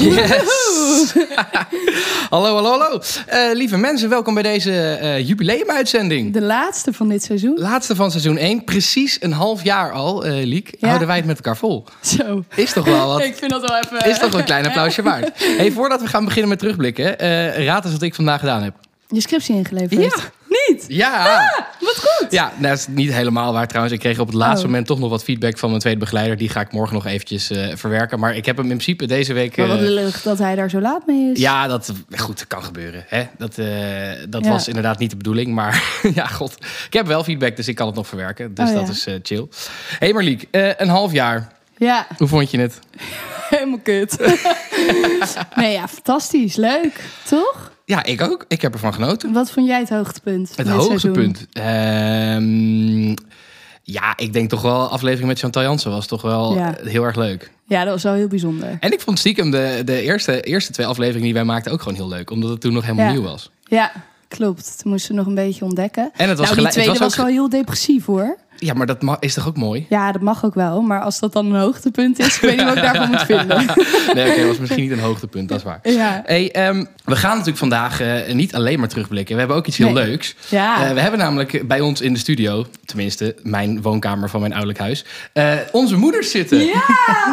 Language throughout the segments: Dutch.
Yes! hallo, hallo, hallo. Eh, lieve mensen, welkom bij deze eh jubileumuitzending. De laatste van dit seizoen. Laatste van seizoen 1. Precies een half jaar al, eh Liek, Ja. houden wij het met elkaar vol. Zo. Is toch wel wat? Ik vind dat wel even... Is toch wel een klein applausje waard. Hey, voordat we gaan beginnen met terugblikken, raad eens wat ik vandaag gedaan heb. Je scriptie ingeleverd. Ja. Niet? Ja! Wat goed. Ja, nou, dat is niet helemaal waar trouwens. Ik kreeg op het laatste Oh. moment toch nog wat feedback van mijn tweede begeleider. Die ga ik morgen nog eventjes eh, verwerken. Maar ik heb hem in principe deze week... Maar wat eh, lullig dat hij daar zo laat mee is. Ja, dat, goed, kan gebeuren. Hè? Dat, eh, dat Ja. was inderdaad niet de bedoeling. Maar ja, god. Ik heb wel feedback, dus ik kan het nog verwerken. Dus Oh, dat ja. is chill. Hé hey Marliek, een half jaar. Ja, Hoe vond je het? helemaal kut. nee, ja, fantastisch. Leuk. Toch? Ja, ik ook. Ik heb ervan genoten. Wat vond jij het hoogtepunt Het hoogtepunt. Ehm, ja, ik denk toch wel aflevering met Chantal Jansen was toch wel Ja. heel erg leuk. Ja, dat was wel heel bijzonder. En ik vond stiekem de, de eerste, eerste twee afleveringen die wij maakten ook gewoon heel leuk. Omdat het toen nog helemaal Ja. nieuw was. Ja, klopt. Toen moesten we nog een beetje ontdekken. En het was nou, die gelijk- het tweede was was, wel heel depressief hoor. Ja, maar dat is toch ook mooi? Ja, dat mag ook wel. Maar als dat dan een hoogtepunt is, ik weet niet wat ik daarvan moet vinden. Nee, oké, dat was misschien niet een hoogtepunt, dat is waar. Ja. Hey, ehm, we gaan natuurlijk vandaag eh, niet alleen maar terugblikken. We hebben ook iets heel Nee. leuks. Ja. Eh, we hebben namelijk bij ons in de studio, tenminste mijn woonkamer van mijn ouderlijk huis, eh, onze moeders zitten. Ja,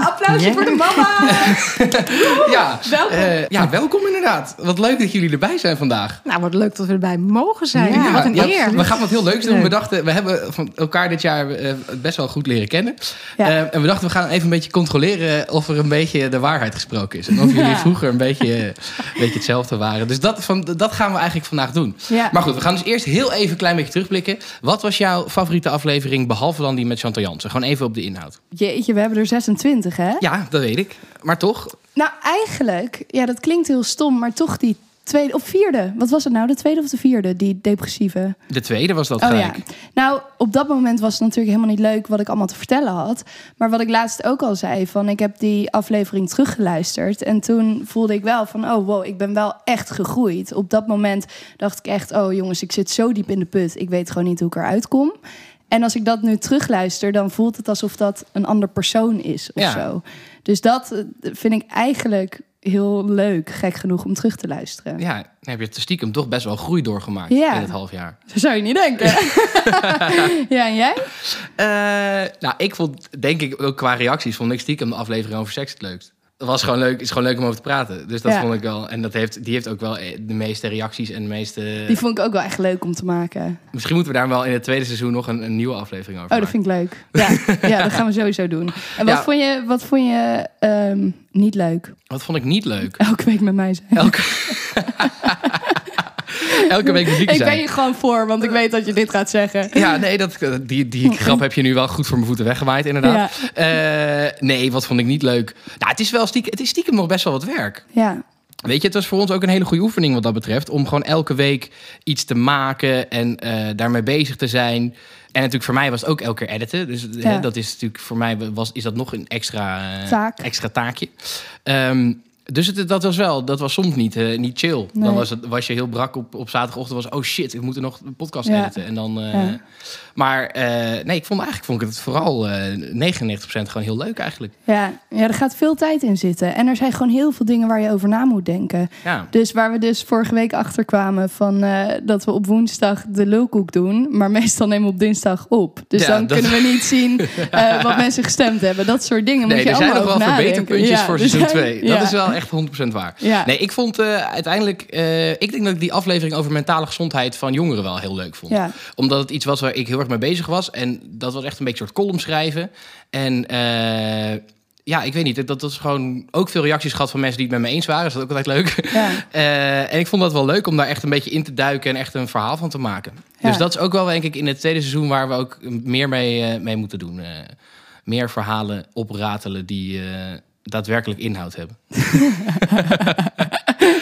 applausje voor de mama. Ja, Welkom. eh, ja, welkom inderdaad. Wat leuk dat jullie erbij zijn vandaag. Nou, wat leuk dat we erbij mogen zijn. Ja, wat een ja, eer. We gaan wat heel leuks doen. Leuk. We dachten, we hebben van elkaar dit jaar eh, best wel goed leren kennen. Ja. Eh, en we dachten, we gaan even een beetje controleren of er een beetje de waarheid gesproken is. En of jullie Ja. vroeger een beetje, een beetje hetzelfde waren. Dus dat, van, dat gaan we eigenlijk vandaag doen. Ja. Maar goed, we gaan dus eerst heel even een klein beetje terugblikken. Wat was jouw favoriete aflevering, behalve dan die met Chantal Jansen? Gewoon even op de inhoud. Jeetje, we hebben er 26 hè? Ja, dat weet ik. Maar toch, Nou, eigenlijk, ja, dat klinkt heel stom, maar toch die tweede of vierde. Wat was het nou? De tweede of de vierde? Die depressieve. de tweede was dat Oh ja. Nou, op dat moment was het natuurlijk helemaal niet leuk wat ik allemaal te vertellen had. Maar wat ik laatst ook al zei, van ik heb die aflevering teruggeluisterd. En toen voelde ik wel van, oh wow, ik ben wel echt gegroeid. Op dat moment dacht ik echt, oh jongens, ik zit zo diep in de put. Ik weet gewoon niet hoe ik eruit kom. En als ik dat nu terugluister, dan voelt het alsof dat een ander persoon is of Ja. zo. Dus dat eh, vind ik eigenlijk heel leuk, gek genoeg, om terug te luisteren. Ja, dan heb je stiekem toch best wel groei doorgemaakt Ja. in het half jaar. Zo zou je niet denken. ja, en jij? Eh, nou, ik vond, denk ik, ook qua reacties, vond ik stiekem de aflevering over seks het leukst. Was gewoon leuk, is gewoon leuk om over te praten. Dus dat Ja. vond ik wel. En dat heeft, die heeft ook wel eh, de meeste reacties en de meeste. Die vond ik ook wel echt leuk om te maken. Misschien moeten we daar wel in het tweede seizoen nog een, een nieuwe aflevering over Oh, dat vind ik leuk. Ja, ja dat gaan we sowieso doen. En wat Ja. vond je, wat vond je ehm, niet leuk? Wat vond ik niet leuk? Elke week met mij zijn. Elke, Elke week muziek ik zijn. ben je gewoon voor, want ik weet dat je dit gaat zeggen. Ja, nee, dat, die, die grap heb je nu wel goed voor mijn voeten weggewaaid, inderdaad. Eh, nee, wat vond ik niet leuk? Nou, het is wel stiekem, het is stiekem nog best wel wat werk. Ja, Weet je, het was voor ons ook een hele goede oefening wat dat betreft. Om gewoon elke week iets te maken en eh, daarmee bezig te zijn. En natuurlijk voor mij was het ook elke keer editen. Dus eh, dat is natuurlijk voor mij was, is dat nog een extra, eh, Taak. extra taakje. Ehm, dus het, dat was wel, dat was soms niet, eh, niet chill. Nee. Dan was, het, was je heel brak op, op zaterdagochtend. Was, oh shit, ik moet er nog een podcast Ja. editen. En dan, eh, Ja. Maar eh, nee, ik vond eigenlijk vond ik het vooral eh 99% gewoon heel leuk eigenlijk. ja, ja, er gaat veel tijd in zitten. En er zijn gewoon heel veel dingen waar je over na moet denken. Ja. Dus waar we dus vorige week achter kwamen van dat we op woensdag de lulkoek doen, maar meestal nemen we op dinsdag op. Dus dan dat- kunnen we niet zien wat mensen gestemd hebben. Dat soort dingen Nee, moet je er zijn nog wel verbeterpuntjes voor seizoen zijn- 2. Dat is wel echt 100% waar. Ja. Nee, ik vond eh, uiteindelijk... eh, ik denk dat ik die aflevering over mentale gezondheid van jongeren wel heel leuk vond. Ja. Omdat het iets was waar ik heel erg mee bezig was. En dat was echt een beetje een soort column schrijven. En eh, ja, ik weet niet. Dat was gewoon ook veel reacties gehad van mensen die het met me eens waren. Dus dat is ook altijd leuk. Ja. En ik vond dat wel leuk om daar echt een beetje in te duiken en echt een verhaal van te maken. Ja. Dus dat is ook wel, denk ik, in het tweede seizoen waar we ook meer mee, mee moeten doen. Meer verhalen opratelen die, daadwerkelijk inhoud hebben.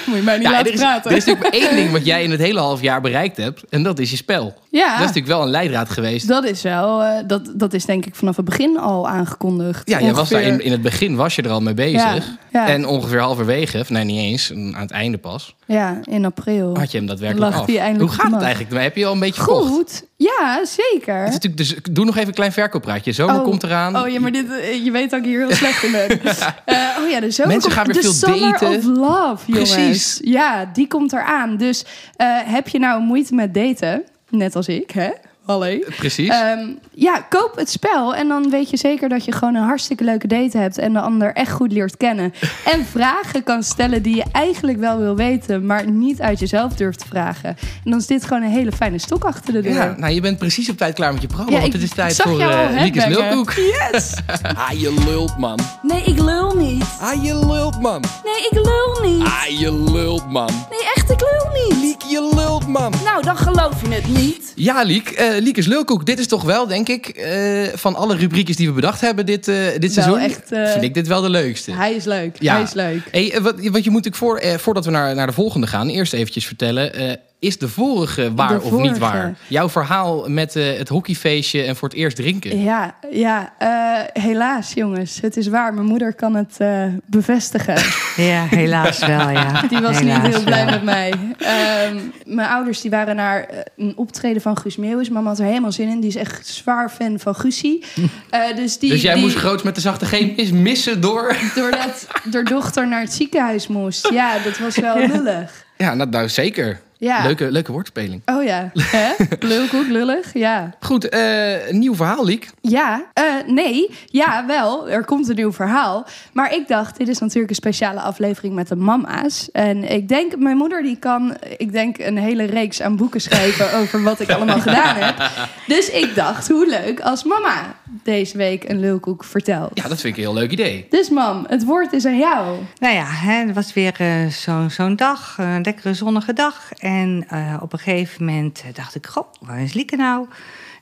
Moet je mij niet Ja, laten er, is, praten. er is natuurlijk één ding wat jij in het hele half jaar bereikt hebt. En dat is je spel. ja, Dat is natuurlijk wel een leidraad geweest. dat is wel, eh, dat, dat is denk ik vanaf het begin al aangekondigd. Ja, jij was daar in, in het begin was je er al mee bezig. Ja, ja. En ongeveer halverwege, of nee niet eens, aan het einde pas, Ja, in april. had je hem daadwerkelijk af. Hoe gaat het eigenlijk? Heb je al een beetje? Goed, ja, zeker. Het is natuurlijk, dus, doe nog even een klein verkooppraatje. Zomer Oh. komt eraan. Oh ja, maar dit, eh, je weet dat ik hier heel slecht in ben. Eh, oh ja, de zomer Mensen komt- gaan weer veel daten. of Love, jongens. Precies. Ja, die komt eraan. Dus eh, heb je nou moeite met daten, net als ik, hè? Hallo. Precies. Ehm, ja, koop het spel en dan weet je zeker dat je gewoon een hartstikke leuke date hebt en de ander echt goed leert kennen. En vragen kan stellen die je eigenlijk wel wil weten, maar niet uit jezelf durft te vragen. En dan is dit gewoon een hele fijne stok achter de deur. ja, nou, je bent precies op tijd klaar met je programma. Ja, want ik het is tijd voor uh, Liekes headbangen. Lulkoek. Yes! Ah, je lult, man. Nee, ik lul niet. Ah, je lult, man. Nee, ik lul niet. Ah, je lult, man. Nee, echt, ik lul niet. Liek, je lult, man. Nou, dan geloof je het niet. Ja, Liek. Eh Liekes Lulkoek. Dit is toch wel, denk ik, eh, van alle rubriekjes die we bedacht hebben dit, eh, dit seizoen, echt, vind ik dit wel de leukste. Hij is leuk. Ja. Hij is leuk. Hey, wat, wat je moet ik voor, voordat we naar, naar de volgende gaan, eerst eventjes vertellen. Is de vorige waar De of niet waar? Jouw verhaal met eh, het hockeyfeestje en voor het eerst drinken. Ja, ja eh, helaas jongens. Het is waar. Mijn moeder kan het eh, bevestigen. Ja, helaas wel, ja. Die was Helaas niet heel blij wel. met mij. Ehm, mijn ouders die waren naar een optreden van Guus Meeuwis. Mama had er helemaal zin in. Die is echt zwaar fan van Guusie. Eh, dus, die, dus jij die, moest groots met de zachte G mis missen door... Doordat door dochter naar het ziekenhuis moest. Ja, dat was wel lullig. Ja, nou, nou zeker. Ja. Leuke, leuke woordspeling. Oh ja. Hè? Lulkoek, lullig. Ja. Goed, eh, een nieuw verhaal, Liek. Ja, eh, nee, ja, wel. Er komt een nieuw verhaal. Maar ik dacht, dit is natuurlijk een speciale aflevering met de mama's. En ik denk, mijn moeder die kan, ik denk, een hele reeks aan boeken schrijven over wat ik allemaal gedaan heb. Dus ik dacht, hoe leuk als mama deze week een lulkoek vertelt. Ja, dat vind ik een heel leuk idee. Dus mam, het woord is aan jou. Nou ja, hè, het was weer eh, zo- zo'n dag, een lekkere zonnige dag. En eh, op een gegeven moment eh, dacht ik, goh, waar is Lieke nou?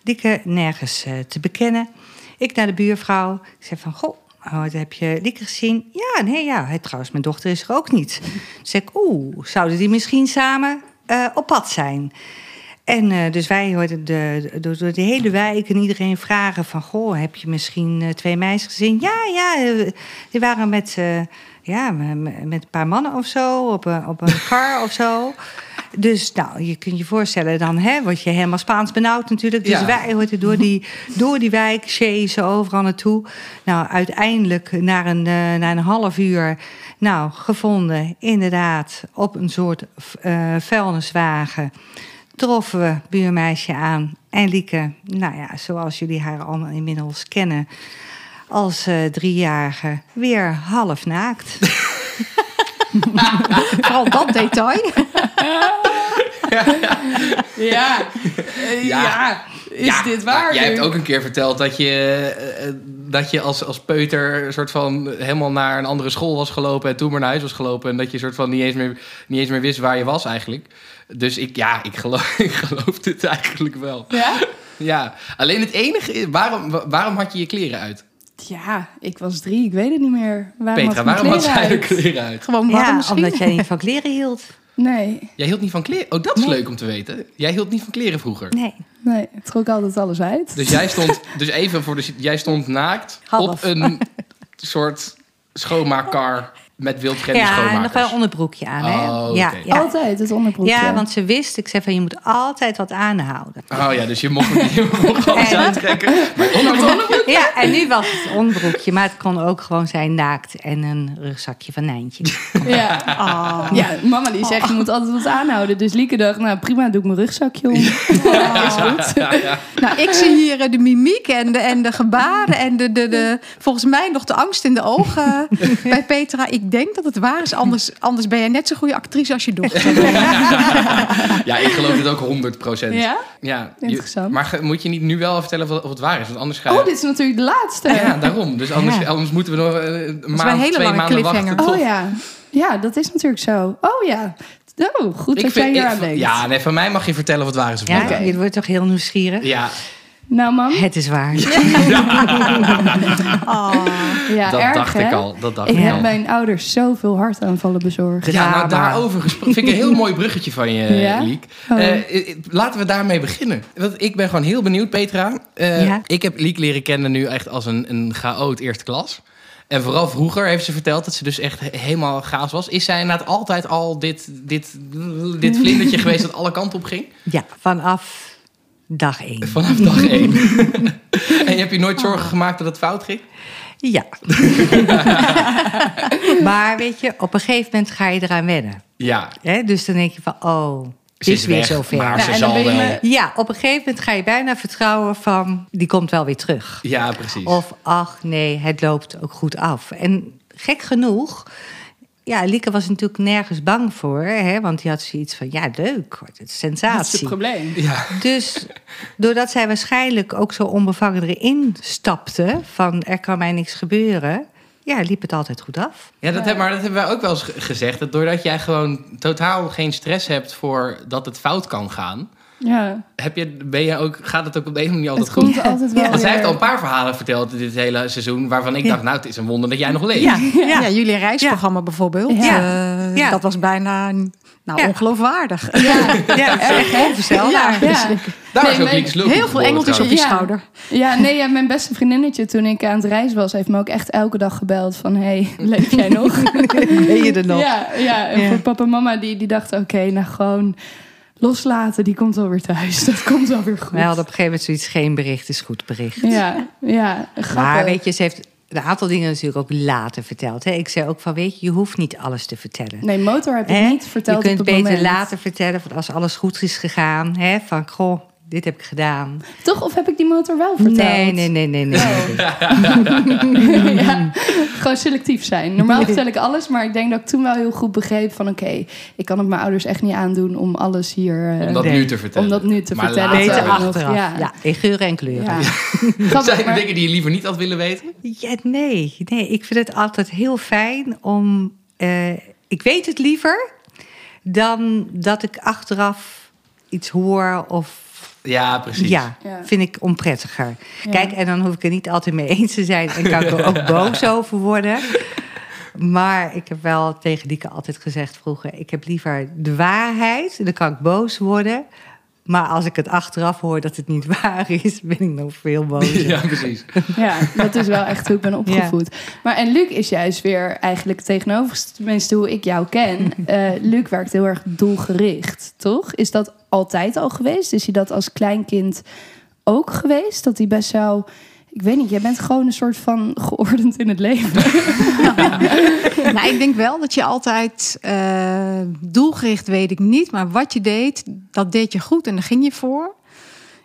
Lieke nergens eh, te bekennen. Ik naar de buurvrouw. Ik zei van, goh, oh, heb je Lieke gezien? Ja, nee, ja. Hij, trouwens, mijn dochter is er ook niet. Toen zei ik, oeh, zouden die misschien samen op pad zijn? En dus wij hoorden de, door, de hele wijk en iedereen vragen van... Goh, heb je misschien twee meisjes gezien? Ja, ja, die waren met, ja, met een paar mannen of zo, op een, op een kar of zo. Dus nou, je kunt je voorstellen, dan hè, word je helemaal Spaans benauwd natuurlijk. Dus Ja. wij hoorden door die, door die wijk, chasen overal naartoe. Nou, uiteindelijk na een, eh, na een half uur, nou, gevonden inderdaad op een soort eh, vuilniswagen troffen we buurmeisje aan. En Lieke, nou ja, zoals jullie haar allemaal inmiddels kennen... als eh, driejarige weer half naakt. Vooral dat detail. Ja, ja. is Ja, dit waar? Jij nu? hebt ook een keer verteld dat je, eh, eh, dat je als, als peuter een soort van helemaal naar een andere school was gelopen en toen maar naar huis was gelopen. En dat je soort van niet eens meer, niet eens meer wist waar je was eigenlijk. Dus ik, ja, ik geloof, ik geloof dit eigenlijk wel. Ja? Ja, alleen het enige is, waarom, wa- waarom had je je kleren uit? Ja, ik was drie, ik weet het niet meer. Waarom Petra, had waarom had zij de uit? kleren uit? Gewoon warm Ja, misschien. omdat jij niet van kleren hield. Nee, Jij hield niet van kleren? Oh, dat is Nee. leuk om te weten. Jij hield niet van kleren vroeger. Nee. nee, ik trok altijd alles uit. Dus jij stond, dus even voor de, jij stond naakt Half. op een soort schoonmaakkar met wildvreemde Ja, en nog wel een onderbroekje aan. Hè? Oh, ja, ja. Altijd het onderbroekje. ja, want ze wist, ik zei van je moet altijd wat aanhouden. Oh ja, dus je mocht, je mocht alles En- uittrekken. Maar onderbroek? Ja, en nu was het onderbroekje, maar het kon ook gewoon zijn naakt en een rugzakje van Nijntje. Ja. ja, mama die zegt je moet altijd wat aanhouden. Dus Lieke dacht, nou prima, doe ik mijn rugzakje om. Ja, is goed. Nou, ik zie hier eh, de mimiek en de, en de gebaren en de, de, de, volgens mij nog de angst in de ogen bij Petra. Ik denk dat het waar is, anders, anders ben je net zo'n goede actrice als je dochter. Ja, ik geloof dit ook 100 procent. Ja? Ja, je- Interessant. maar ge- moet je niet nu wel vertellen of, het waar is? Want anders ga je... Oh, dit is natuurlijk de laatste. Ja, daarom. Dus anders, Ja. anders moeten we nog eh, een maand, hele twee lange maanden wachten. tot- Oh ja. Ja, dat is natuurlijk zo. Oh ja. Oh, goed Ik dat vind- jij hier ik- aan denkt. Ja, nee, van mij mag je vertellen of het waar is of Ja, je wordt toch heel nieuwsgierig? Ja, Nou, mam. Het is waar. Oh. Ja, dat erg, dacht hè? ik al. Dat dacht Ik ik heb al. mijn ouders zoveel hartaanvallen bezorgd. Ja, Ja, nou, maar- daarover gesproken. Vind ik een heel mooi bruggetje van je, Ja? Liek. Oh. Eh, eh, laten we daarmee beginnen. Want ik ben gewoon heel benieuwd, Petra. Eh, Ja. Ik heb Liek leren kennen nu echt als een, een chaot eerste klas. En vooral vroeger heeft ze verteld dat ze dus echt he- helemaal chaos was. Is zij inderdaad altijd al dit, dit, dit vlindertje geweest dat alle kanten op ging? Ja, vanaf dag één. Vanaf dag één. en je hebt je nooit zorgen gemaakt dat het fout ging? Ja. maar weet je, op een gegeven moment ga je eraan wennen. Ja. Hè? Dus dan denk je van, oh, het Ze is is weer weg, zover. maar Ja, ze en dan zal je Ja, op een gegeven moment ga je bijna vertrouwen van, die komt wel weer terug. Ja, precies. Of, ach nee, het loopt ook goed af. En gek genoeg, ja, Lieke was natuurlijk nergens bang voor. Hè? Want die had zoiets van, ja, leuk, het is Dat is het sensatie. probleem. ja. Dus doordat zij waarschijnlijk ook zo onbevangen erin stapte... van er kan mij niks gebeuren... ja, liep het altijd goed af. Ja, dat heb, maar dat hebben wij ook wel eens ge- gezegd. Dat doordat jij gewoon totaal geen stress hebt voor dat het fout kan gaan, Ja, heb je, ben je ook, gaat het ook op de een manier altijd het goed. komt altijd wel Want zij heeft al een paar verhalen verteld dit hele seizoen, waarvan ik Ja. dacht, nou, het is een wonder dat jij nog leeft. Ja, Ja, jullie reisprogramma bijvoorbeeld. Ja. Eh, Ja. Dat was bijna nou, Ja. ongeloofwaardig. Ja, ja echt onvoorstelbaar. Ja. ja. Daar Nee, is ook Heel veel engeltjes op je Ja. schouder. Ja, nee, ja, mijn beste vriendinnetje toen ik aan het reizen was, heeft me ook echt elke dag gebeld van, hey, leef jij nog? Ben je er nog? Ja, ja, en Ja. voor papa en mama die, die dachten, oké, nou gewoon loslaten, die komt wel weer thuis. Dat komt wel weer goed. Wij hadden op een gegeven moment zoiets, geen bericht is goed bericht. Ja, ja, grappig. Maar weet je, ze heeft een aantal dingen natuurlijk ook later verteld. Hè? Ik zei ook van, weet je, je hoeft niet alles te vertellen. Nee, motor heb ik Hè? niet verteld je kunt op het beter moment. later vertellen van als alles goed is gegaan. Hè? Van, goh, dit heb ik gedaan. Toch? Of heb ik die motor wel verteld? Nee, nee, nee, nee. nee. Oh. ja, gewoon selectief zijn. Normaal vertel ik alles, maar ik denk dat ik toen wel heel goed begreep van... oké, ik kan het mijn ouders echt niet aandoen om alles hier... eh, Om dat Nee. nu te vertellen. om dat nu te Maar vertellen. later- Beter achteraf. Ja, Ja. in geuren en kleuren. ja. Zijn er dingen die je liever niet had willen weten? Ja, nee, nee. Ik vind het altijd heel fijn om. eh, ik weet het liever dan dat ik achteraf iets hoor of. Ja, precies. Ja, Ja. vind ik onprettiger. Ja. Kijk, en dan hoef ik er niet altijd mee eens te zijn en kan ik er ook boos over worden. Maar ik heb wel tegen Dieke altijd gezegd vroeger: ik heb liever de waarheid, dan kan ik boos worden. Maar als ik het achteraf hoor dat het niet waar is, ben ik nog veel bozer. Ja, precies. Ja, dat is wel echt hoe ik ben opgevoed. Maar en Luc is juist weer eigenlijk tegenover, tenminste hoe ik jou ken. Eh, Luc werkt heel erg doelgericht, toch? Is dat altijd al geweest? Is hij dat als kleinkind ook geweest? Dat hij best wel, ik weet niet, jij bent gewoon een soort van geordend in het leven. nou, ik denk wel dat je altijd eh, doelgericht, weet ik niet, maar wat je deed, dat deed je goed en daar ging je voor.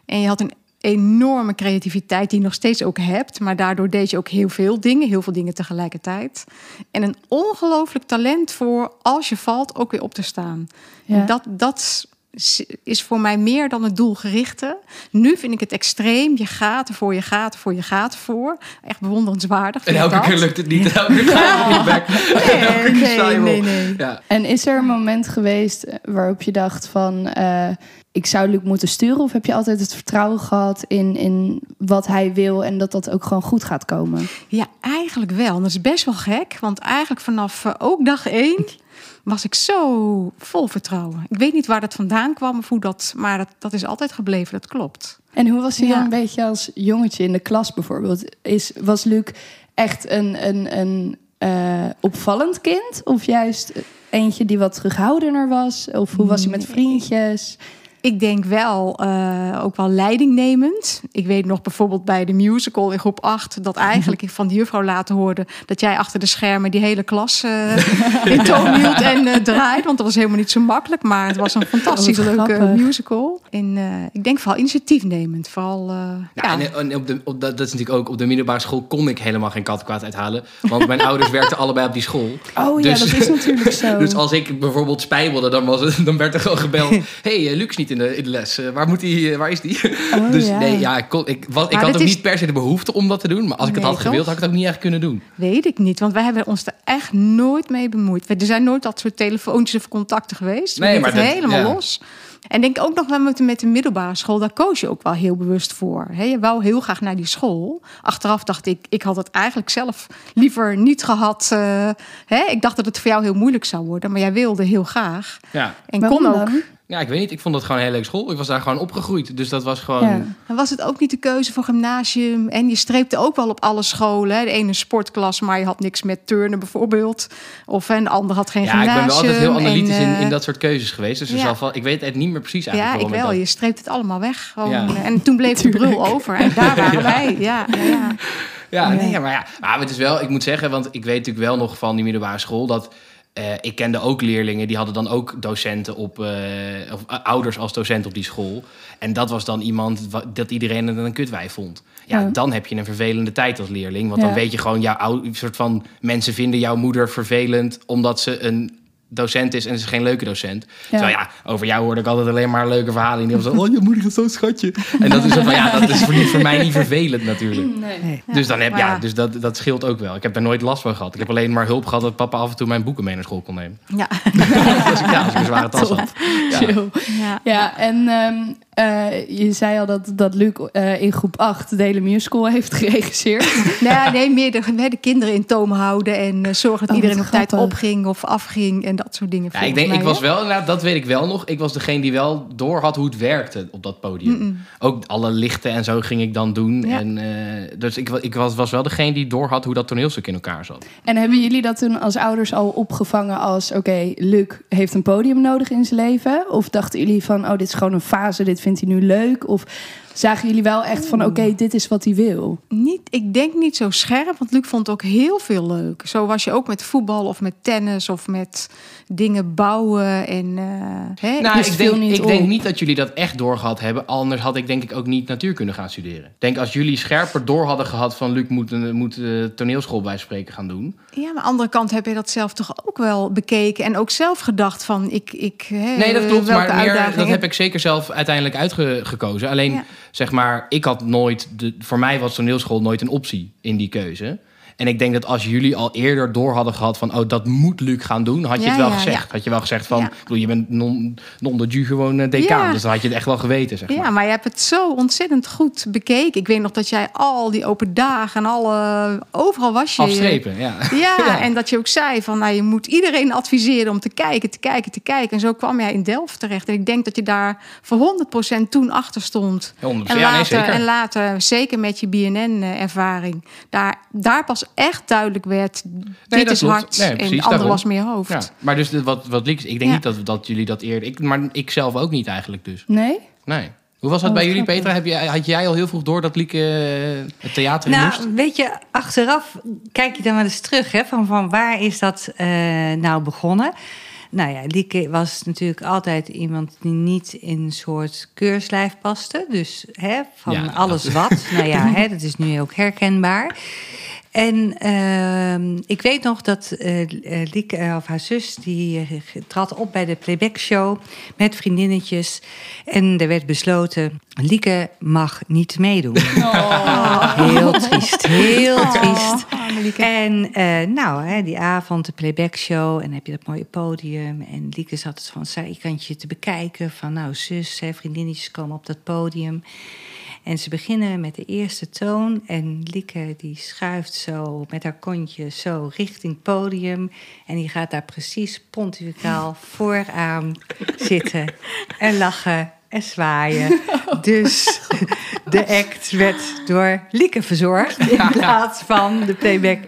En je had een enorme creativiteit die je nog steeds ook hebt, maar daardoor deed je ook heel veel dingen, heel veel dingen tegelijkertijd. En een ongelooflijk talent voor als je valt ook weer op te staan. Ja. En dat, dat is voor mij meer dan het doelgerichte. Nu vind ik het extreem. Je gaat ervoor, je gaat ervoor, je gaat ervoor. Echt bewonderenswaardig. En elke keer lukt het niet. Elke keer ga je nee, nee, nee. Ja. En is er een moment geweest eh, waarop je dacht van... eh, ik zou Luc moeten sturen? Of heb je altijd het vertrouwen gehad in, in wat hij wil... en dat dat ook gewoon goed gaat komen? Ja, eigenlijk wel. En dat is best wel gek. Want eigenlijk vanaf eh, ook dag één was ik zo vol vertrouwen. Ik weet niet waar dat vandaan kwam of hoe dat... Maar dat, dat is altijd gebleven, dat klopt. En hoe was hij Ja. dan een beetje als jongetje in de klas bijvoorbeeld? Is, was Luc echt een, een, een eh, opvallend kind? Of juist eentje die wat terughoudender was? Of hoe was hij met vriendjes? Ik denk wel, eh, ook wel leidingnemend. Ik weet nog bijvoorbeeld bij de musical in groep 8... dat eigenlijk ik van de juffrouw laten hoorde... dat jij achter de schermen die hele klas eh, in toon hield en eh draait. Want dat was helemaal niet zo makkelijk. Maar het was een fantastisch leuke grappig. musical. En eh, ik denk vooral initiatiefnemend. Vooral, eh, Ja, ja. en, en op de, op, dat dat is natuurlijk ook op de middelbare school kon ik helemaal geen kattenkwaad uithalen. Want mijn ouders werkten allebei op die school. Oh ja, Dus- dat is natuurlijk zo. Dus als ik bijvoorbeeld spijbelde, dan, was het, dan werd er gewoon gebeld. Hé, hey, Luc is niet in de, in de les. Eh, waar, moet hij, eh, waar is die? Oh, dus ja. nee, ja, ik, kon, ik, was, ik had ook is- niet per se de behoefte om dat te doen. Maar als ik het had gewild, toch? had ik het ook niet echt kunnen doen. Weet ik niet, want wij hebben ons er echt nooit mee bemoeid. Er zijn nooit dat soort telefoontjes of contacten geweest. We Nee, maar het dat- helemaal ja. los. En denk ook nog wel met, met de middelbare school, daar koos je ook wel heel bewust voor. Hè? Je wou heel graag naar die school. Achteraf dacht ik, ik had het eigenlijk zelf liever niet gehad. eh, hè? Ik dacht dat het voor jou heel moeilijk zou worden, maar jij wilde heel graag. Ja. En Waarom kon ook. dan? Ja, ik weet niet. Ik vond dat gewoon een hele leuke school. Ik was daar gewoon opgegroeid. Dus dat was gewoon... Ja. En was het ook niet de keuze voor gymnasium? En je streepte ook wel op alle scholen. Hè? De ene sportklas, maar je had niks met turnen bijvoorbeeld. Of een ander had geen Ja, ik gymnasium. ben wel altijd heel analytisch En, in, eh, in dat soort keuzes geweest. Dus er ja. zal wel, ik weet het niet meer precies eigenlijk. Ja, ik waarom wel. dat- Je streept het allemaal weg. Gewoon. Ja. En toen bleef de brul over. En daar waren wij. Ja, ja, ja. Ja, nee, maar ja, maar het is wel, ik moet zeggen, want ik weet natuurlijk wel nog van die middelbare school dat eh, ik kende ook leerlingen die hadden dan ook docenten op, eh, of eh, ouders als docent op die school. En dat was dan iemand dat iedereen het een kutwijf vond. Ja, Ja. dan heb je een vervelende tijd als leerling. Want Ja. dan weet je gewoon, jouw ou- soort van mensen vinden jouw moeder vervelend omdat ze een docent is en ze is geen leuke docent. Terwijl ja, over jou hoorde ik altijd alleen maar leuke verhalen. Die was oh, je moeder is zo'n schatje. En dat is, zo van, ja, dat is voor, voor mij niet vervelend natuurlijk. Nee. Dus, dan heb, ja, ja. dus dat, dat scheelt ook wel. Ik heb daar nooit last van gehad. Ik heb alleen maar hulp gehad dat papa af en toe mijn boeken mee naar school kon nemen. ja. als, ik, ja, als ik een zware tas had. Ja. Chill. ja. Ja, en ehm, eh, je zei al dat, dat Luc eh, in groep 8 de hele musical heeft geregisseerd. Nee, nee, meer de, hè, de kinderen in toom houden en eh, zorgen dat Oh, iedereen op tijd opging of afging en dat soort dingen. Ja, ik denk, ik was wel, nou, dat weet ik wel nog. Ik was degene die wel door had hoe het werkte op dat podium. Ook alle lichten en zo ging ik dan doen. Ja. En, eh, dus ik, ik was, was wel degene die door had hoe dat toneelstuk in elkaar zat. En hebben jullie dat toen als ouders al opgevangen als... oké, Luc heeft een podium nodig in zijn leven? Of dachten jullie van, oh, dit is gewoon een fase, dit vindt hij nu leuk? Of zagen jullie wel echt van, oké, dit is wat hij wil? Niet, ik denk niet zo scherp, want Luc vond het ook heel veel leuk. Zo was je ook met voetbal of met tennis of met dingen bouwen. En, eh, hè? Nou, dus ik, denk, niet ik denk niet dat jullie dat echt doorgehad hebben. Anders had ik denk ik ook niet natuurkunde gaan studeren. Ik denk als jullie scherper door hadden gehad van... Luc moet, een- moet eh, toneelschool bij spreken gaan doen. Ja, maar aan de andere kant heb je dat zelf toch ook wel bekeken en ook zelf gedacht van ik. ik hè, Nee, dat klopt. Maar meer, dat heb ik zeker zelf uiteindelijk uitgekozen. Alleen, Ja. Zeg maar, ik had nooit... De, voor mij was toneelschool nooit een optie in die keuze. En ik denk dat als jullie al eerder door hadden gehad van... oh, dat moet Luc gaan doen, had je Ja, het wel ja, gezegd. ja. Had je wel gezegd van... Ik bedoel, je bent non, non de ju gewoon eh, decaan. Dus dan had je het echt wel geweten, zeg maar. Ja, maar je hebt het zo ontzettend goed bekeken. Ik weet nog dat jij al die open dagen en alle overal was je. Afstrepen, ja. Ja, en dat je ook zei van nou, je moet iedereen adviseren om te kijken, te kijken, te kijken. En zo kwam jij in Delft terecht. En ik denk dat je daar voor 100% toen achter stond. 100%. En nee, later, zeker. en later, zeker met je BNN-ervaring, daar, daar pas echt duidelijk werd: dit is klopt. hard Nee, en precies, ander daarom. was meer hoofd. Ja, maar dus wat, wat Liek, ik denk niet dat, dat jullie dat eerder... Ik, maar ik zelf ook niet eigenlijk dus. Nee? Nee. Hoe was dat Oh, bij jullie. Petra? Heb jij, had jij al heel vroeg door dat Lieke eh, het theater in moest? Nou, weet je, achteraf kijk je dan wel eens terug, hè, van, van waar is dat eh, nou begonnen? Nou ja, Lieke was natuurlijk altijd iemand die niet in een soort keurslijf paste. Dus hè, van Ja, alles wat. Nou ja, hè, dat is nu ook herkenbaar. En ehm, ik weet nog dat Lieke, eh, of haar zus, die trad op bij de playback show met vriendinnetjes. En er werd besloten, Lieke mag niet meedoen. Heel triest, heel triest. En eh, nou, hè, die avond, de playback show, en heb je dat mooie podium. En Lieke zat het van zijkantje te bekijken. Van nou, zus, hè, vriendinnetjes komen op dat podium. En ze beginnen met de eerste toon. En Lieke die schuift zo met haar kontje zo richting podium. En die gaat daar precies pontificaal vooraan zitten. En lachen en zwaaien. Dus de act werd door Lieke verzorgd. In plaats van de playback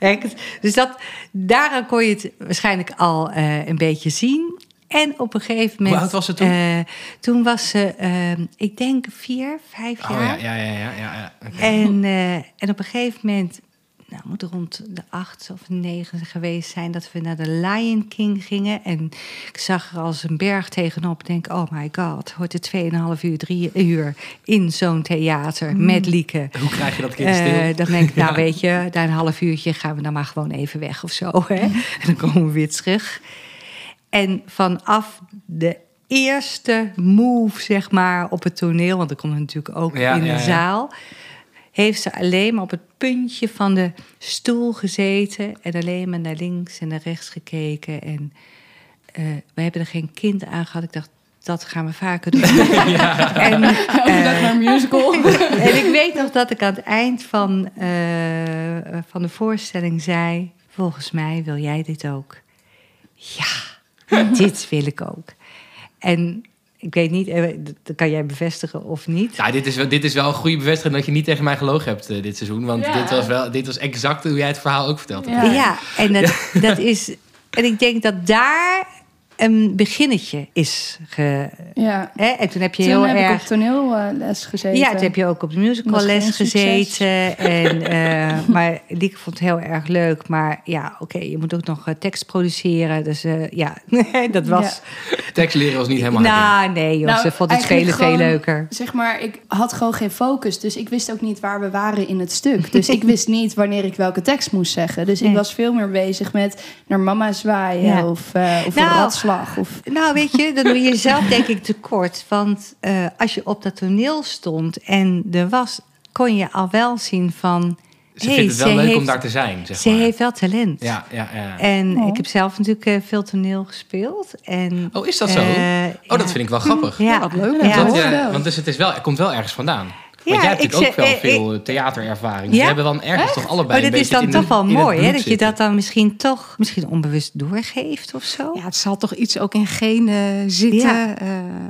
act. Dus dat, daaraan kon je het waarschijnlijk al eh, een beetje zien. En op een gegeven moment... oud was ze toen? eh, toen was ze, eh, ik denk vier, vijf jaar. Oh ja, ja, ja, ja. ja, ja. En, eh, en op een gegeven moment, nou, moet rond de acht of negen geweest zijn, dat we naar de Lion King gingen. En ik zag er als een berg tegenop. Denk, oh my god, hoort er 2,5 uur, drie uur in zo'n theater met Lieke. Hoe krijg je dat kind stil? Dan denk ik, nou weet je, na een half uurtje gaan we dan maar gewoon even weg of zo. Hè? En dan komen we weer terug. En vanaf de eerste move, zeg maar, op het toneel... want dat komt natuurlijk ook Ja, in de ja, ja. zaal... heeft ze alleen maar op het puntje van de stoel gezeten... en alleen maar naar links en naar rechts gekeken. En eh, we hebben er geen kind aan gehad. Ik dacht, dat gaan we vaker doen. En, Elke dag eh, naar een musical. en ik weet nog dat ik aan het eind van, eh, van de voorstelling zei... volgens mij wil jij dit ook. Ja, dit wil ik ook. En ik weet niet, eh, dat kan jij bevestigen of niet. Ja, dit is, wel, dit is wel een goede bevestiging dat je niet tegen mij gelogen hebt eh, dit seizoen. Want Ja. dit, was wel, dit was exact hoe jij het verhaal ook verteld hebt. Ja. Ja, en dat, dat is... En ik denk dat daar een beginnetje is. Ge, Ja. hè? En toen heb je Toen heel heb ik erg... op toneelles gezeten. Ja, toen heb je ook op de geen succes. gezeten. En, eh, maar Lieke vond het heel erg leuk. Maar ja, oké, je moet ook nog eh, tekst produceren. Dus eh, ja, dat was... Tekst leren was niet helemaal. Nou, nee joh, Nou, ze vond het spelen veel gewoon, leuker. Zeg maar, ik had gewoon geen focus. Dus ik wist ook niet waar we waren in het stuk. Dus ik wist niet wanneer ik welke tekst moest zeggen. Dus ik was veel meer bezig met naar mama zwaaien. Ja. Of, eh, of Nou, een Of... Nou, weet je, dan doe je jezelf denk ik tekort. Want eh, als je op dat toneel stond en er was, kon je al wel zien van... Ze hey, vindt het wel leuk heeft, om daar te zijn, zeg Ze maar. heeft wel talent. Ja, ja, ja. En Oh. ik heb zelf natuurlijk eh, veel toneel gespeeld. En, Oh, is dat zo? eh, oh, ja. dat vind ik wel grappig. Ja, wat leuk. Ja, Dat ja, want dus het, is wel, het komt wel ergens vandaan. Want Ja, jij hebt ik natuurlijk ook wel eh, veel theaterervaring. Dus Ja? we hebben dan ergens toch allebei Oh, een dat is dan toch wel mooi, hè? Dat je dat dan misschien toch misschien onbewust doorgeeft of zo. Ja, het zal toch iets ook in genen zitten. Ja.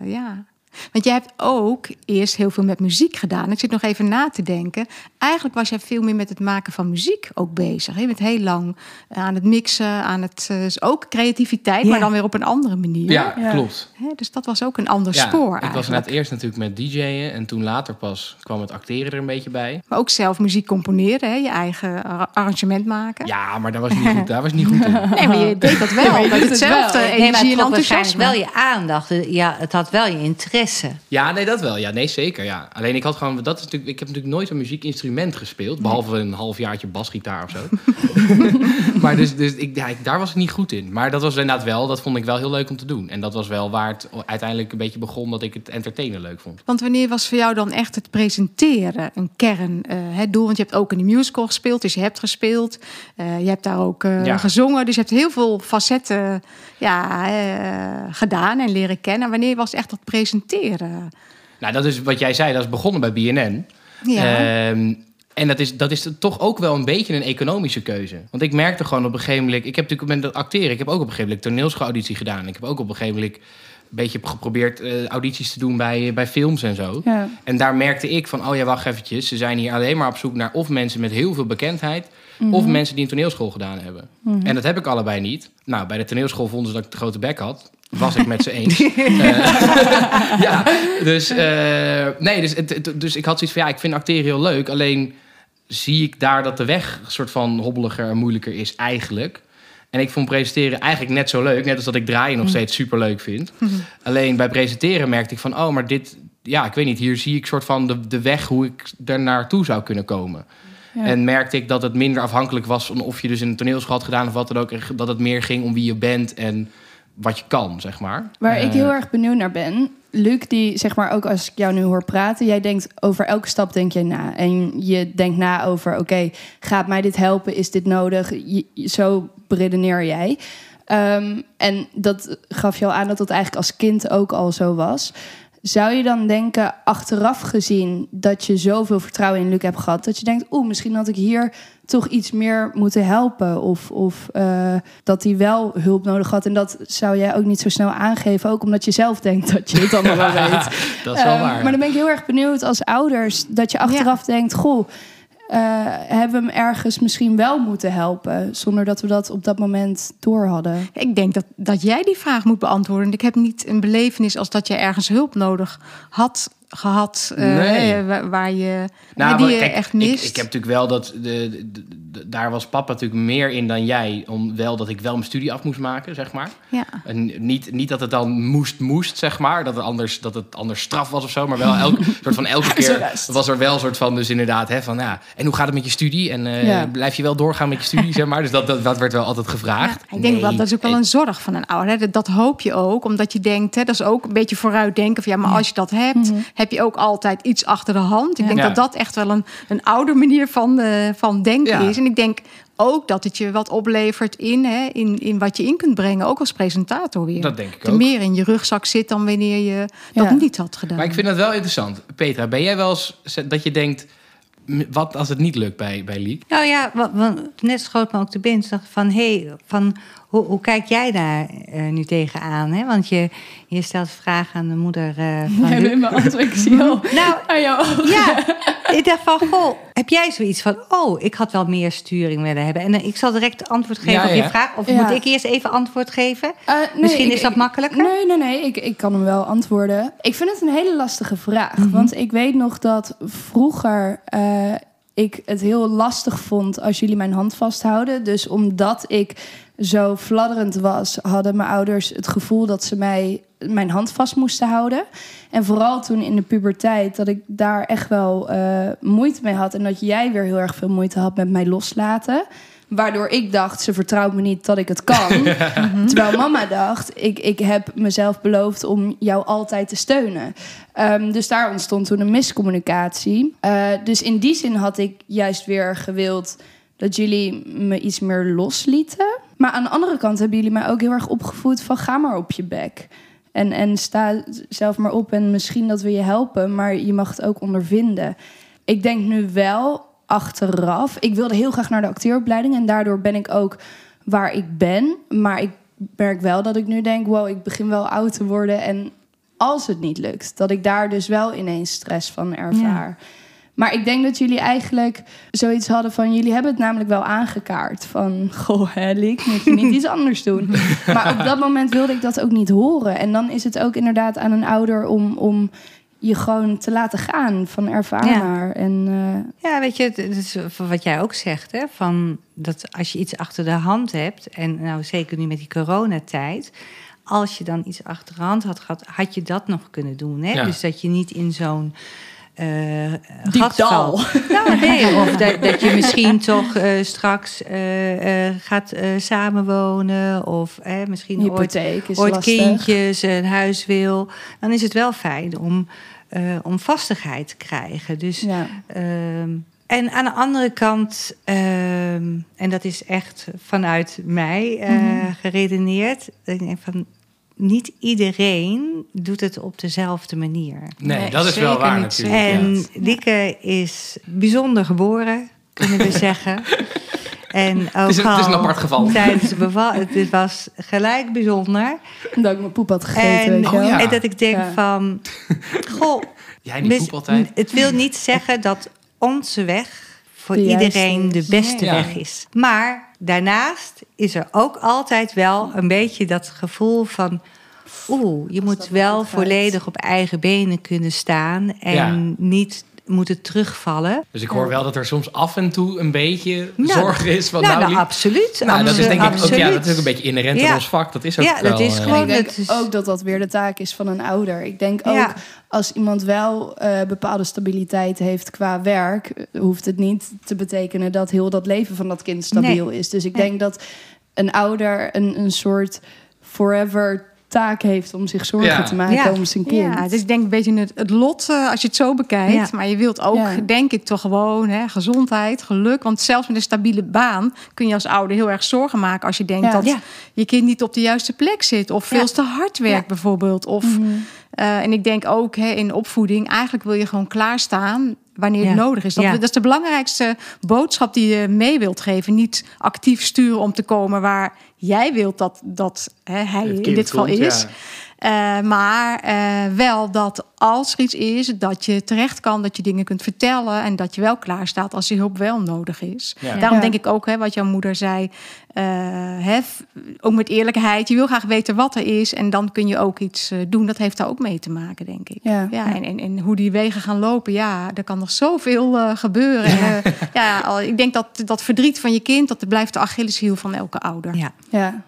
Ja. Want jij hebt ook eerst heel veel met muziek gedaan. Ik zit nog even na te denken. Eigenlijk was jij veel meer met het maken van muziek ook bezig. Je bent heel lang aan het mixen, aan het eh, ook creativiteit, Ja. maar dan weer op een andere manier. Ja, Ja. klopt. Hè, dus dat was ook een ander Ja, spoor ik was net eerst natuurlijk met DJ'en en toen later pas kwam het acteren er een beetje bij. Maar ook zelf muziek componeren, hè? je eigen ar- arrangement maken. Ja, maar daar was niet goed, daar was niet goed in. Nee, maar je deed dat wel. je doet het hetzelfde wel. energie Nee, maar het en enthousiasme. wel je aandacht. Ja, het had wel je interesse. Ja, nee, dat wel. Ja, nee, zeker. Ja. Alleen ik had gewoon, dat is natuurlijk, ik heb natuurlijk nooit een muziekinstrument gespeeld, behalve een halfjaartje basgitaar of zo. maar dus, dus ik, ja, ik- daar was ik niet goed in. Maar dat was inderdaad wel, dat vond ik wel heel leuk om te doen. En dat was wel waar het uiteindelijk een beetje begon dat ik het entertainen leuk vond. Want wanneer was voor jou dan echt het presenteren een kern eh, het doel? Want je hebt ook in de musical gespeeld, dus je hebt gespeeld. Eh, je hebt daar ook eh, Ja. gezongen. Dus je hebt heel veel facetten ja, eh, gedaan en leren kennen. Wanneer was echt dat presenteren? Nou, dat is wat jij zei, dat is begonnen bij BNN. Ja. Ehm, en dat is, dat is toch ook wel een beetje een economische keuze. Want ik merkte gewoon op een gegeven moment... Ik heb natuurlijk met dat acteren... Ik heb ook op een gegeven moment toneelschoolauditie gedaan. Ik heb ook op een gegeven moment een beetje geprobeerd eh, audities te doen bij, bij films en zo. Ja. En daar merkte ik van, oh ja, wacht eventjes. Ze zijn hier alleen maar op zoek naar of mensen met heel veel bekendheid... of mensen die een toneelschool gedaan hebben. En dat heb ik allebei niet. Nou, bij de toneelschool vonden ze dat ik de grote bek had. Was ik met ze eens. Eh, ja, dus, eh, nee, dus, het- dus ik had zoiets van, ja, ik vind acteren heel leuk. Alleen zie ik daar dat de weg een soort van hobbeliger en moeilijker is eigenlijk. En ik vond presenteren eigenlijk net zo leuk. Net als dat ik draaien nog steeds super leuk vind. Alleen bij presenteren merkte ik van, oh, maar dit... Ja, ik weet niet, hier zie ik soort van de, de weg hoe ik er naartoe zou kunnen komen. Ja. En merkte ik dat het minder afhankelijk was van of je dus in een toneelschool had gedaan of wat dan ook. Dat het meer ging om wie je bent en wat je kan, zeg maar. Waar ik Eh, heel erg benieuwd naar ben. Luc, die zeg maar ook als ik jou nu hoor praten, jij denkt over elke stap denk je na. En je denkt na over, oké, gaat mij dit helpen? Is dit nodig? Je- zo beredeneer jij. Ehm, en dat gaf je al aan dat dat eigenlijk als kind ook al zo was. Zou je dan denken, achteraf gezien, dat je zoveel vertrouwen in Luc hebt gehad, dat je denkt, oeh, misschien had ik hier toch iets meer moeten helpen? Of, of eh, dat hij wel hulp nodig had. En dat zou jij ook niet zo snel aangeven, ook omdat je zelf denkt dat je het allemaal wel weet. dat is wel Eh, waar. Maar dan ben ik heel erg benieuwd als ouders dat je achteraf denkt: Goh, eh, hebben we hem ergens misschien wel moeten helpen, zonder dat we dat op dat moment door hadden. Ik denk dat, dat jij die vraag moet beantwoorden. Ik heb niet een belevenis als dat je ergens hulp nodig had gehad. eh, Nee. eh, waar, waar je, Nou, die maar je echt ik, mist. ik heb natuurlijk wel dat. De, de- de- daar was papa natuurlijk meer in dan jij. Om wel dat ik wel mijn studie af moest maken, zeg maar. ja. En niet, niet dat het dan moest, moest, zeg maar. Dat het anders, dat het anders straf was of zo. Maar wel elke, soort van elke keer was er wel een soort van, dus inderdaad, hè, van ja. En hoe gaat het met je studie? En eh, Ja. blijf je wel doorgaan met je studie, zeg maar. Dus dat, dat, dat werd wel altijd gevraagd. Ja, ik denk Nee, wel, dat is ook wel een zorg van een ouder. Hè. Dat, dat hoop je ook, omdat je denkt, hè, dat is ook een beetje vooruitdenken. Van, ja, maar als je dat hebt, heb je ook altijd iets achter de hand. Ik denk Ja. dat dat echt wel een, een oude manier van, eh, van denken Ja. is. En ik denk ook dat het je wat oplevert in, hè, in, in wat je in kunt brengen, ook als presentator weer. Dat denk ik Te ook. meer in je rugzak zit dan wanneer je dat Ja. niet had gedaan. Maar ik vind dat wel interessant. Petra, ben jij wel eens dat je denkt... wat als het niet lukt bij, bij Leek? Nou ja, wa- wa- net schoot me ook de binnen. dacht van, hé, hey, van, hoe, hoe kijk jij daar eh, nu tegenaan? Hè? Want je, je stelt vragen aan de moeder eh, van Nee, Luc. in mijn antwoord, ik zie al Nou, aan jouw ogen. ja, ik dacht van, goh, heb jij zoiets van... oh, ik had wel meer sturing willen hebben. En eh, ik zal direct antwoord geven Ja, op je ja. vraag. Of Ja. moet ik eerst even antwoord geven? Eh, nee, Misschien ik- is dat makkelijker? Nee, nee, nee. Ik, ik kan hem wel antwoorden. Ik vind het een hele lastige vraag. Mhm. Want ik weet nog dat vroeger eh, ik het heel lastig vond als jullie mijn hand vasthouden. Dus omdat ik zo fladderend was, hadden mijn ouders het gevoel dat ze mij mijn hand vast moesten houden. En vooral toen in de puberteit, dat ik daar echt wel eh, moeite mee had. En dat jij weer heel erg veel moeite had met mij loslaten. Waardoor ik dacht, ze vertrouwt me niet dat ik het kan. Terwijl mama dacht, ik, ik heb mezelf beloofd om jou altijd te steunen. Ehm, dus daar ontstond toen een miscommunicatie. Eh, dus in die zin had ik juist weer gewild dat jullie me iets meer loslieten. Maar aan de andere kant hebben jullie mij ook heel erg opgevoed van ga maar op je bek. En, en sta zelf maar op en misschien dat we je helpen, maar je mag het ook ondervinden. Ik denk nu wel achteraf. Ik wilde heel graag naar de acteeropleiding en daardoor ben ik ook waar ik ben. Maar ik merk wel dat ik nu denk: wow, ik begin wel oud te worden. En als het niet lukt, dat ik daar dus wel ineens stress van ervaar. Maar ik denk dat jullie eigenlijk zoiets hadden van... jullie hebben het namelijk wel aangekaart. Van, goh, hè, Liek, moet je niet iets anders doen? Maar op dat moment wilde ik dat ook niet horen. En dan is het ook inderdaad aan een ouder om, om je gewoon te laten gaan. Van ervaar Ja. maar. En, eh, Ja, weet je, het is wat jij ook zegt, hè, van dat als je iets achter de hand hebt, en nou zeker nu met die coronatijd, als je dan iets achter de hand had gehad, had je dat nog kunnen doen. Hè? Ja. Dus dat je niet in zo'n Diep gat dal. Nou, nee, of dat, dat je misschien toch eh, straks eh, gaat samenwonen, of misschien ooit hypotheek ooit lastig. kindjes, een huis wil, dan is het wel fijn om, om vastigheid te krijgen. Dus, Ja. ehm, en aan de andere kant, ehm, en dat is echt vanuit mij Mhm. geredeneerd, ik denk van niet iedereen doet het op dezelfde manier. Nee, Nee, dat is wel waar niet. natuurlijk. En ja. Lieke is bijzonder geboren, kunnen we zeggen. En ook Het is een- het is een al apart geval. Tijdens de bevalling, het was gelijk bijzonder. Dat ik mijn poep had gegeten, En, weet je wel. Oh ja. en dat ik denk Ja. van, goh, Jij mis- poep altijd. het wil niet zeggen dat onze weg voor De iedereen de beste Nee. weg is. Maar daarnaast is er ook altijd wel een beetje dat gevoel van... Oeh, je moet wel volledig op eigen benen kunnen staan... en Ja. niet moeten terugvallen. Dus ik hoor wel dat er soms af en toe een beetje Nou, zorg is. Van, nou, nou, nou, absoluut. nou, dat is denk ik ook, ja, dat is ook een beetje inherent Ja. aan ons vak. Dat is ook Ja, wel, dat is eh, gewoon- ik denk het is- ook dat dat weer de taak is van een ouder. Ik denk ook Ja. Als iemand wel eh, bepaalde stabiliteit heeft qua werk, hoeft het niet te betekenen dat heel dat leven van dat kind stabiel is. Dus ik Nee. denk dat een ouder een, een soort forever taak heeft om zich zorgen Ja. te maken Ja. om zijn kind. Ja, dus ik denk een beetje het, het lot eh, als je het zo bekijkt. Ja. Maar je wilt ook, Ja. denk ik, toch gewoon hè, gezondheid, geluk. Want zelfs met een stabiele baan kun je als ouder heel erg zorgen maken als je denkt Ja. dat Ja. je kind niet op de juiste plek zit. Of veel Ja. te hard werkt Ja. bijvoorbeeld. Of, Mhm. Eh, en ik denk ook hè, in opvoeding, eigenlijk wil je gewoon klaarstaan wanneer het Ja. nodig is. Dat, Ja. dat is de belangrijkste boodschap die je mee wilt geven. Niet actief sturen om te komen waar jij wilt dat, dat hè, hij in dit geval komt, is. ja. Eh, maar eh, wel dat als er iets is, dat je terecht kan, dat je dingen kunt vertellen en dat je wel klaar staat als die hulp wel nodig is. Ja. Daarom Ja. denk ik ook, hè, wat jouw moeder zei, eh, hè, ook met eerlijkheid. Je wil graag weten wat er is en dan kun je ook iets eh, doen. Dat heeft daar ook mee te maken, denk ik. Ja. Ja, en, en, en hoe die wegen gaan lopen, ja, er kan nog zoveel eh, gebeuren. En, ja, al- ik denk dat dat verdriet van je kind, dat blijft de Achilleshiel van elke ouder. Ja. Ja.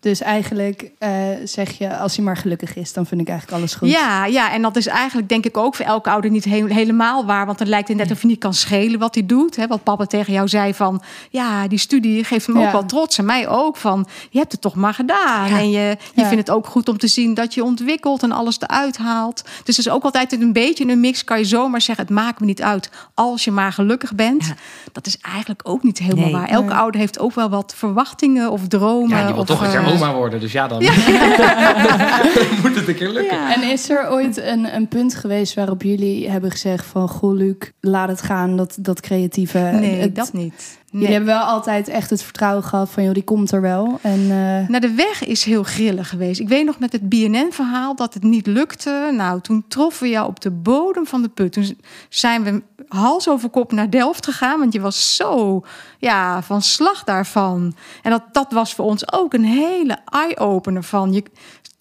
Dus eigenlijk eh, zeg je, als hij maar gelukkig is, dan vind ik eigenlijk alles goed. Ja, ja, en dat is eigenlijk denk ik ook voor elke ouder niet he- helemaal waar. Want dan lijkt het net of je niet kan schelen wat hij doet. Hè? Wat papa tegen jou zei van... ja, die studie geeft hem ook wel trots. En mij ook van, je hebt het toch maar gedaan. En je, je Ja. vindt het ook goed om te zien dat je ontwikkelt... en alles eruit haalt. Dus het is ook altijd een beetje een mix. Kan je zomaar zeggen, het maakt me niet uit... als je maar gelukkig bent. Ja. Dat is eigenlijk ook niet helemaal Nee. waar. Elke Nee. ouder heeft ook wel wat verwachtingen of dromen. Ja, die wil toch een keer eh, oma worden, dus ja, dan moet het een keer lukken. Ja. En is er ooit een, een punt geweest waarop jullie hebben gezegd van... Goh, Luc, laat het gaan, dat, dat creatieve. Nee, het- dat niet. Jullie Nee. hebben wel altijd echt het vertrouwen gehad van... joh, die komt er wel. En, Nou, de weg is heel grillig geweest. Ik weet nog met het BNN-verhaal dat het niet lukte. Nou, toen troffen we jou op de bodem van de put. Toen zijn we hals over kop naar Delft gegaan. Want je was zo ja, van slag daarvan. En dat, dat was voor ons ook een hele eye-opener van... Je,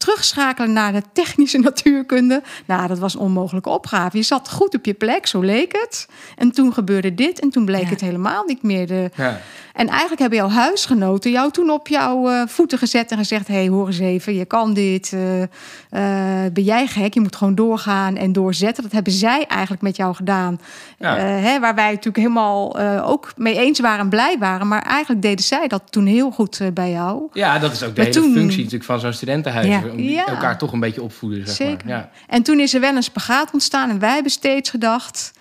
terugschakelen naar de technische natuurkunde. Nou, dat was een onmogelijke opgave. Je zat goed op je plek, zo leek het. En toen gebeurde dit en toen bleek Ja. het helemaal niet meer. De, Ja. en eigenlijk hebben jouw huisgenoten jou toen op jouw eh, voeten gezet en gezegd: Hé, hey, hoor eens even, je kan dit. eh, eh, ben jij gek? Je moet gewoon doorgaan en doorzetten. Dat hebben zij eigenlijk met jou gedaan. Ja. Eh, hè, waar wij natuurlijk helemaal eh, ook mee eens waren en blij waren. Maar eigenlijk deden zij dat toen heel goed bij jou. ja, dat is ook de Maar hele toen- functie natuurlijk van zo'n studentenhuis. Ja. Om die Ja. elkaar toch een beetje opvoeden, zeg Zeker. maar. Ja. En toen is er wel een spagaat ontstaan en wij hebben steeds gedacht.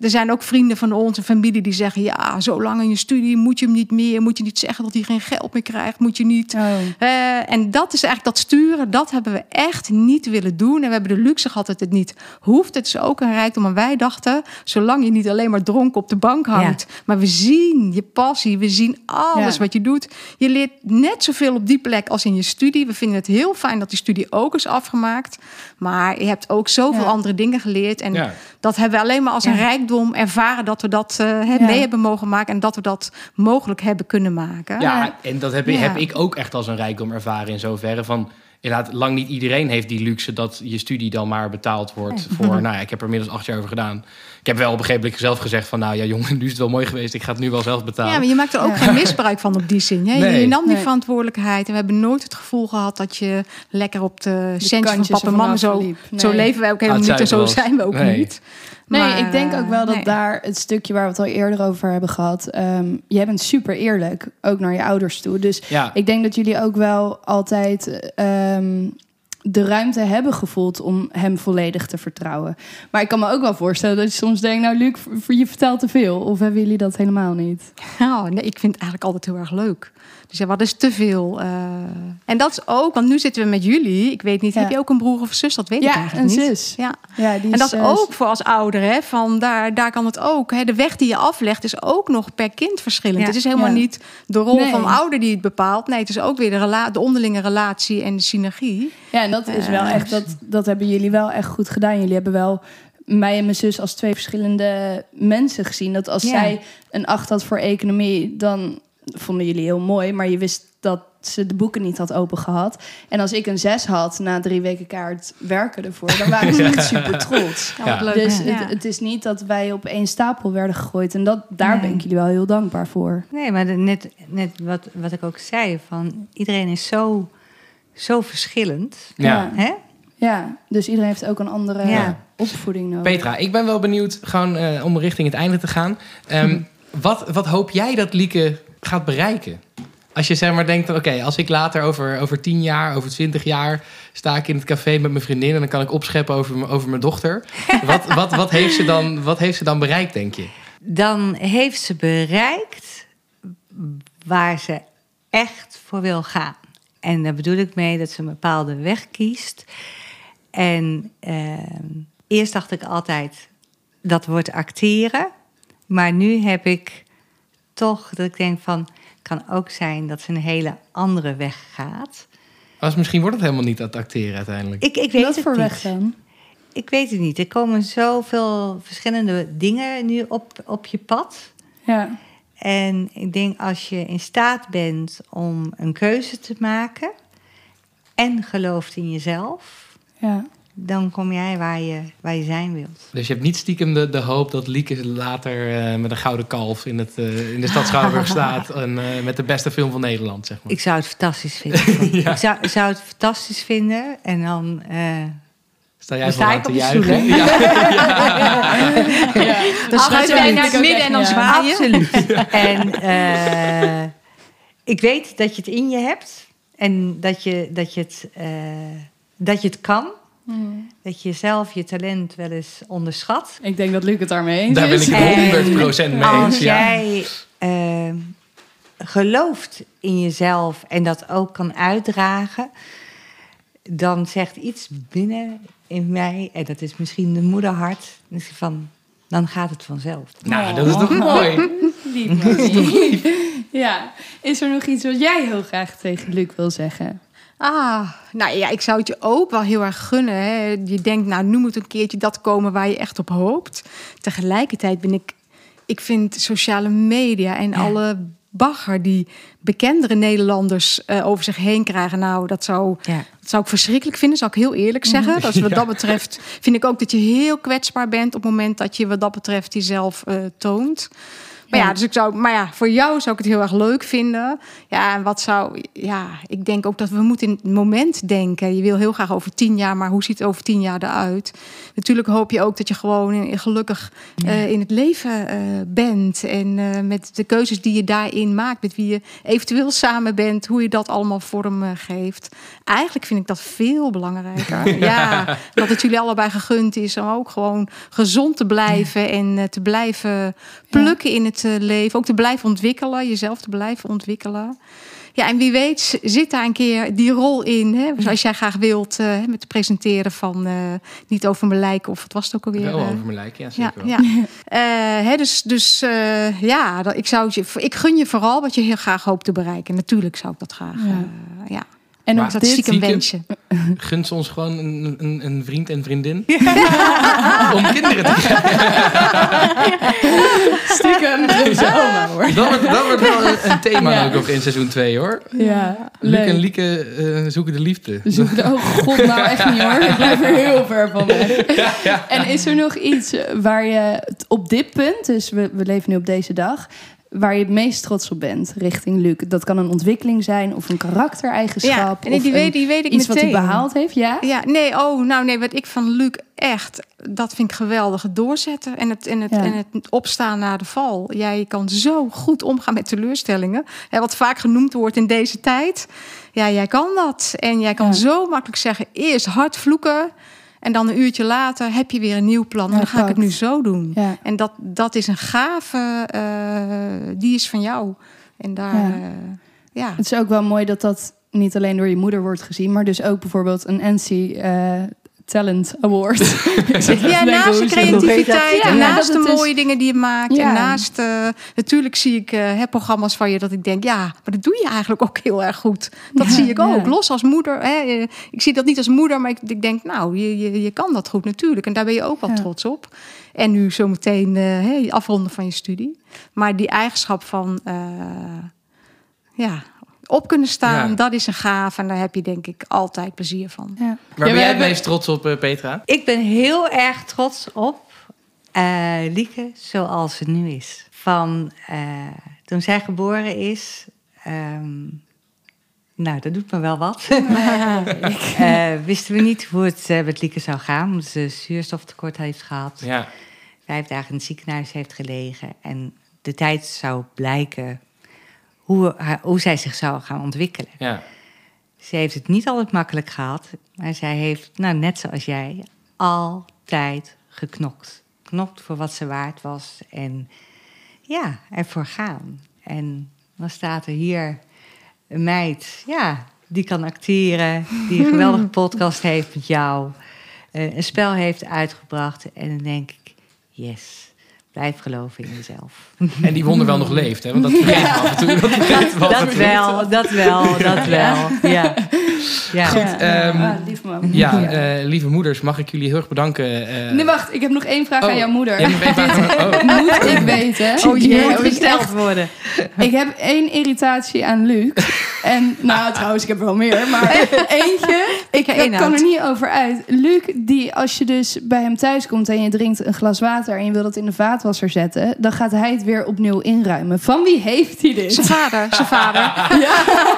Er zijn ook vrienden van ons en familie die zeggen: ja, zo lang in je studie moet je hem niet meer, moet je niet zeggen dat hij geen geld meer krijgt, moet je niet. oh. Eh, en dat is eigenlijk dat sturen, dat hebben we echt niet willen doen. En we hebben de luxe gehad dat het niet hoeft. Het is ook een rijkdom. En wij dachten, zolang je niet alleen maar dronken op de bank hangt, maar we zien je passie, we zien alles Ja. wat je doet. Je leert net zoveel op die plek als in je studie. We vinden het heel fijn dat die studie ook is afgemaakt. Maar je hebt ook zoveel Ja. andere dingen geleerd. En Ja. dat hebben we alleen maar als een Ja. Rijkdom ervaren dat we dat eh, Ja. mee hebben mogen maken en dat we dat mogelijk hebben kunnen maken. Ja, en dat heb, Ja. heb ik ook echt als een rijkdom ervaren in zoverre van... Inderdaad, lang niet iedereen heeft die luxe dat je studie dan maar betaald wordt voor... Nou ja, ik heb er inmiddels acht jaar over gedaan. Ik heb wel op een gegeven moment zelf gezegd van... Nou ja, jongen, nu is het wel mooi geweest. Ik ga het nu wel zelf betalen. Ja, maar je maakt er ook Ja. geen misbruik van op die zin. Hè? Je- Nee. Je nam die Nee. verantwoordelijkheid. En we hebben nooit het gevoel gehad dat je lekker op de centjes van papa en mama zo... Nee. Zo leven wij ook helemaal niet en zo zijn we ook Nee. niet. Nee, Maar, ik denk ook wel dat nee. daar het stukje waar we het al eerder over hebben gehad. ehm, jij bent super eerlijk, ook naar je ouders toe. Dus Ja, ik denk dat jullie ook wel altijd ehm, de ruimte hebben gevoeld om hem volledig te vertrouwen. Maar ik kan me ook wel voorstellen dat je soms denkt, nou Luc, je vertelt te veel. Of hebben jullie dat helemaal niet? Oh, nee, ik vind het eigenlijk altijd heel erg leuk. Dus ja, wat is te veel? eh. En dat is ook, want nu zitten we met jullie. Ik weet niet, Ja. heb je ook een broer of zus? Dat weet ik eigenlijk een niet. zus. Ja. Ja, die En dat is eh, ook voor als ouder, hè, van daar, daar kan het ook. Hè, de weg die je aflegt is ook nog per kind verschillend. Het is helemaal niet de rol Nee. van ouder die het bepaalt. Nee, het is ook weer de, rela- de onderlinge relatie en de synergie. Ja, en dat is wel Eh, echt, dat, dat hebben jullie wel echt goed gedaan. Jullie hebben wel mij en mijn zus als twee verschillende mensen gezien. Dat als zij een acht had voor economie, dan vonden jullie heel mooi. Maar je wist dat ze de boeken niet had open gehad. En als ik een zes had na drie weken kaart werken ervoor, dan waren ze niet super trots. Ja, leuk. Dus Ja. het, het is niet dat wij op één stapel werden gegooid. En dat, daar Nee. ben ik jullie wel heel dankbaar voor. Nee, maar de- net, net wat, wat ik ook zei, van iedereen is zo, zo verschillend. ja. Hè? Ja, dus iedereen heeft ook een andere Ja. opvoeding nodig. Petra, ik ben wel benieuwd, gewoon eh, om richting het einde te gaan. Ehm, wat, wat hoop jij dat Lieke gaat bereiken? Als je zeg maar denkt, oké, als ik later over, over 10 jaar, over 20 jaar... sta ik in het café met mijn vriendin en dan kan ik opscheppen over, over mijn dochter. wat, wat, wat, heeft ze dan, wat heeft ze dan bereikt, denk je? Dan heeft ze bereikt waar ze echt voor wil gaan. En daar bedoel ik mee dat ze een bepaalde weg kiest. En ehm, eerst dacht ik altijd, dat wordt acteren. Maar nu heb ik toch dat ik denk van... het kan ook zijn dat ze een hele andere weg gaat. Als, misschien wordt het helemaal niet dat acteren uiteindelijk. Ik, ik weet Wat het voor niet. weg dan? Ik weet het niet. Er komen zoveel verschillende dingen nu op, op je pad. Ja. En ik denk als je in staat bent om een keuze te maken en gelooft in jezelf, Ja. Dan kom jij waar je, waar je zijn wilt. Dus je hebt niet stiekem de, de hoop dat Lieke later eh, met een gouden kalf in, het, eh, in de stad Schouwburg staat. En eh, met de beste film van Nederland, zeg maar. Ik zou het fantastisch vinden. Ja. Ik zou, zou het fantastisch vinden. En dan... eh, Sta jij Dan voor sta aan ik te op juichen? Ja. Dus Schuif jij absoluut. naar het midden en dan Ja. zwaai je. Absoluut. En eh, ik weet dat je het in je hebt. En dat je, dat je, het, eh, dat je het kan. Dat je zelf je talent wel eens onderschat. Ik denk dat Luc het daarmee eens Daar ben is. ik het 100% mee Als eens. Ja. jij eh, gelooft in jezelf en dat ook kan uitdragen, dan zegt iets binnen in mij, en dat is misschien de moederhart, van, dan gaat het vanzelf. Nou, dat is toch mooi? Lief, Marie. Ja. Is er nog iets wat jij heel graag tegen Luc wil zeggen? Ah, nou ja, ik zou het je ook wel heel erg gunnen. Hè. Je denkt, nou, nu moet een keertje dat komen waar je echt op hoopt. Tegelijkertijd ben ik, ik vind sociale media en alle bagger die bekendere Nederlanders eh, over zich heen krijgen. Nou, dat zou, Ja. dat zou ik verschrikkelijk vinden, zal ik heel eerlijk zeggen. Dat is wat dat betreft vind ik ook dat je heel kwetsbaar bent op het moment dat je wat dat betreft jezelf eh, toont. Maar ja. Ja. dus ik zou, maar ja, voor jou zou ik het heel erg leuk vinden. Ja, en wat zou, ja, ik denk ook dat we moeten in het moment denken. Je wil heel graag over tien jaar, maar hoe ziet het over tien jaar eruit? Natuurlijk hoop je ook dat je gewoon in- gelukkig eh, in het leven eh, bent. En eh, met de keuzes die je daarin maakt, met wie je eventueel samen bent, hoe je dat allemaal vorm geeft. Eigenlijk vind ik dat veel belangrijker. ja, dat het jullie allebei gegund is om ook gewoon gezond te blijven en te blijven plukken in het eh, leven. Ook te blijven ontwikkelen, jezelf te blijven ontwikkelen. Ja, en wie weet zit daar een keer die rol in. Hè? Zoals jij graag wilt, eh, met het presenteren van eh, Niet over mijn lijk of wat was het ook alweer? Wel over mijn lijk, ja, ja, zeker wel. ja. Eh, hè, dus dus ja, ik, zou je, ik gun je vooral wat je heel graag hoopt te bereiken. Natuurlijk zou ik dat graag. Ja. ja. En Dat dit, stiekem wensje. Gunt ze ons gewoon een, een, een vriend en vriendin? Om kinderen te krijgen. stiekem hoor. Dat wordt, dat wordt wel een, een thema Ja. ook nog in seizoen 2 hoor. Ja, Luc en. Lieke eh, zoeken de liefde. Zoek de, oh god, nou echt niet hoor. Ik blijf er heel ver van weg. En is er nog iets waar je op dit punt, dus we, we leven nu op deze dag, waar je het meest trots op bent richting Luc? Dat kan een ontwikkeling zijn of een karaktereigenschap. Ja, en die, weet, die weet ik iets wat hij behaald heeft, ja? Ja, nee, oh, nou nee, wat ik van Luc echt, dat vind ik geweldig. Het doorzetten en het, en het, Ja. en het opstaan na de val. Jij kan zo goed omgaan met teleurstellingen. Hè, wat vaak genoemd wordt in deze tijd. Ja, jij kan dat. En jij kan Ja. zo makkelijk zeggen, eerst hard vloeken. En dan een uurtje later heb je weer een nieuw plan. En dan ga ik het nu zo doen. Ja. En dat, dat is een gave, eh, die is van jou. En daar, Ja. ja. ja. Het is ook wel mooi dat dat niet alleen door je moeder wordt gezien, maar dus ook bijvoorbeeld een NC eh, Talent Award. Ja, naast de creativiteit en naast de mooie dingen die je maakt. Ja. En naast, eh, natuurlijk zie ik eh, hè, programma's van je dat ik denk, ja, maar dat doe je eigenlijk ook heel erg goed. Dat Ja, zie ik ook. ja. Los als moeder. Hè, ik zie dat niet als moeder, maar ik, ik denk, nou, je, je, je kan dat goed natuurlijk. En daar ben je ook wel Ja. trots op. En nu zometeen eh hè, afronden van je studie. Maar die eigenschap van, eh, ja, op kunnen staan, Ja. dat is een gaaf. En daar heb je denk ik altijd plezier van. Ja. Waar Ja, ben we jij het hebben- meest trots op, eh, Petra? Ik ben heel erg trots op eh, Lieke zoals ze nu is. Van eh, toen zij geboren is. ehm, nou, dat doet me wel wat. Eh, wisten we niet hoe het met Lieke zou gaan, omdat ze zuurstoftekort heeft gehad. Ja. Vijf dagen in het ziekenhuis heeft gelegen. En de tijd zou blijken hoe, haar- hoe zij zich zou gaan ontwikkelen. ja. Ze heeft het niet altijd makkelijk gehad, maar zij heeft, nou net zoals jij, altijd geknokt. Knokt voor wat ze waard was en ja, ervoor gaan. En dan staat er hier een meid, ja, die kan acteren, die een geweldige podcast heeft met jou, eh, een spel heeft uitgebracht. En dan denk ik, yes, blijf geloven in jezelf. En die wonder wel nog leeft, hè? Want dat vergeten we af en toe. Dat, wel, dat wel, dat wel. Ja. Ja. Goed, ehm, ah, lief man. Ja, eh, lieve moeders, mag ik jullie heel erg bedanken. eh, Nee, wacht. Ik heb nog één vraag oh, aan jouw moeder. nog één vraag aan- oh. Moet ik weten? Oh jee, Moet oh, ik gesteld worden. Ik heb één irritatie aan Luc. En nou, trouwens, ik heb er wel meer. Maar eentje, ik kan er niet over uit. Luc, die als je dus bij hem thuis komt en je drinkt een glas water... en je wil dat in de vaatwasser zetten... dan gaat hij het weer opnieuw inruimen. Van wie heeft hij dit? Zijn vader, zijn vader. En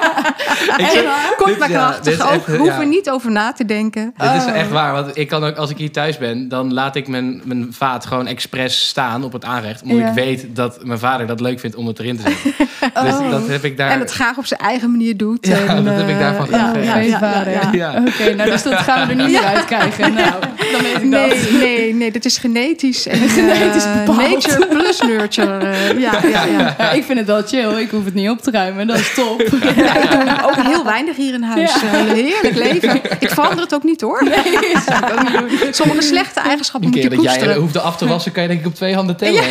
zeg- kort maar ja, krachtig. is ook echt, hoeven ja. niet over na te denken. Dit is Oh. echt waar, want ik kan ook, als ik hier thuis ben, dan laat ik mijn, mijn vaat gewoon expres staan op het aanrecht. Omdat Ja. ik weet dat mijn vader dat leuk vindt om het erin te zetten. Dus Oh. dat heb ik daar. En het graag op zijn eigen manier doet. Ja, en, dat heb ik eh, daarvan ja, gekregen. ja, ja, vader. ja, ja. Ja. Oké, nou dus dat gaan we er niet meer uit krijgen. Nou, dan weet ik Nee, dat. nee, nee, dit is genetisch. En, Genetisch eh, bepaald. Nature plus nurture. eh, ja, ja, ja. Ja, ik vind het wel chill. Ik hoef het niet op te ruimen. Dat is top. Ja, ik doe ook heel weinig hier in huis. Ja. Eh, heerlijk leven. Ik verander het ook niet hoor. Nee, niet. Sommige slechte eigenschappen Een moet je keer dat jij koesteren. hoefde af te wassen, kan je denk ik op twee handen tellen.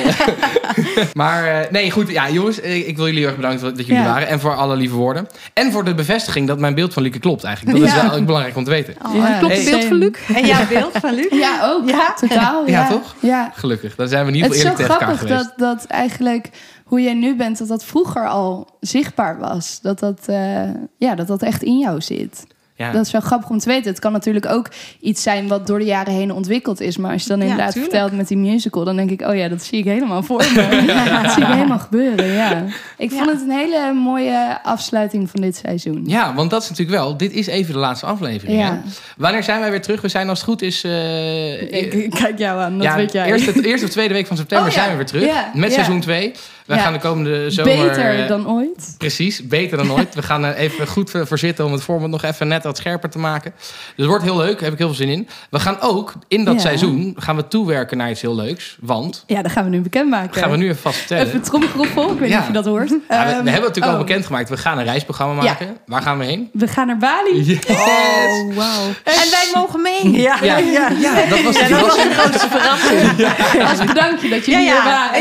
maar eh, nee, goed. Ja, jongens, eh, ik wil jullie heel erg bedanken dat jullie Ja. waren. En voor alle lieve woorden. En voor de bevestiging dat mijn beeld van Lieke klopt eigenlijk. Dat is wel ook belangrijk om te weten. Oh, Ja. klopt het beeld van Luc? En jouw beeld van Luc? Ja, ook. Ja? Totaal. Ja, Ja, toch? Ja. Gelukkig. Dan zijn we in ieder Het geval is zo eerlijk tegen elkaar grappig geweest. dat, dat eigenlijk hoe jij nu bent, dat dat vroeger al zichtbaar was. Dat dat, eh, ja, dat dat echt in jou zit. Ja. Dat is wel grappig om te weten. Het kan natuurlijk ook iets zijn wat door de jaren heen ontwikkeld is. Maar als je dan inderdaad vertelt met die musical, dan denk ik, oh ja, dat zie ik helemaal voor me. Dat zie ik helemaal gebeuren, ja. Ik vond het een hele mooie afsluiting van dit seizoen. Ja, want dat is natuurlijk wel. Dit is even de laatste aflevering. Ja. Hè? Wanneer zijn wij weer terug? We zijn als het goed is. eh, Ik, ik kijk jou aan, dat ja, weet jij. Eerste, eerste of tweede week van september Oh, ja. zijn we weer terug. Ja, Met ja. seizoen 2. We Ja. gaan de komende zomer. Beter eh, dan ooit. Precies, beter dan ooit. We gaan er even goed voor zitten om het format nog even net wat scherper te maken. Dus het wordt heel leuk, daar heb ik heel veel zin in. We gaan ook in dat Ja. seizoen gaan we toewerken naar iets heel leuks. Want, Ja, dat gaan we nu bekendmaken. gaan we nu even vast vertellen. Even tromgeroffel, ik weet Ja. niet of je dat hoort. Ja, we, we Ehm, hebben het natuurlijk al oh. bekendgemaakt. We gaan een reisprogramma Ja. maken. Waar gaan we heen? We gaan naar Bali. Yes. Oh, wauw. En wij mogen mee. Ja, Ja, ja, dat was de dat grootste verrassing. Als bedankje dat jullie ja. hier waren.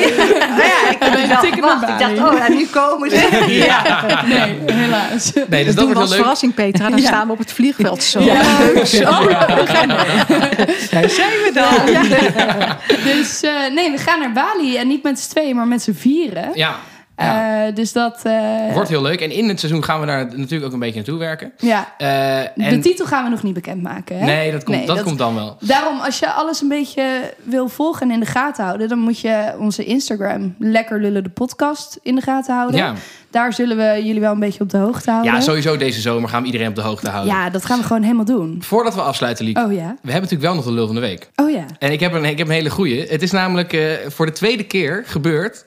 Nou ja, ik Ik dacht, oh, ja, nu komen ze. Ja. Nee, helaas. Nee, dus Dat dat doen we wordt als leuk. verrassing, Petra. Dan Ja. staan we op het vliegveld zo. Ja. Leuk, zo. Daar zijn we dan. Dus eh, nee, we gaan naar Bali. En niet met z'n tweeën, maar met z'n vieren. Ja, ja. Eh, dus dat... eh, wordt heel leuk. En in het seizoen gaan we daar natuurlijk ook een beetje naartoe werken. Ja, Eh, de en, titel gaan we nog niet bekendmaken. Hè? nee, dat, komt, Nee, dat, dat- komt dan wel. Daarom, als je alles een beetje wil volgen en in de gaten houden... dan moet je onze Instagram, Lekker Lullen de podcast, in de gaten houden. Ja. Daar zullen we jullie wel een beetje op de hoogte houden. ja, sowieso deze zomer gaan we iedereen op de hoogte houden. Ja, dat gaan we gewoon helemaal doen. Voordat we afsluiten, Liek. Oh ja. We hebben natuurlijk wel nog de lul van de week. Oh ja. En ik heb een, ik heb een hele goeie. Het is namelijk voor de tweede keer gebeurd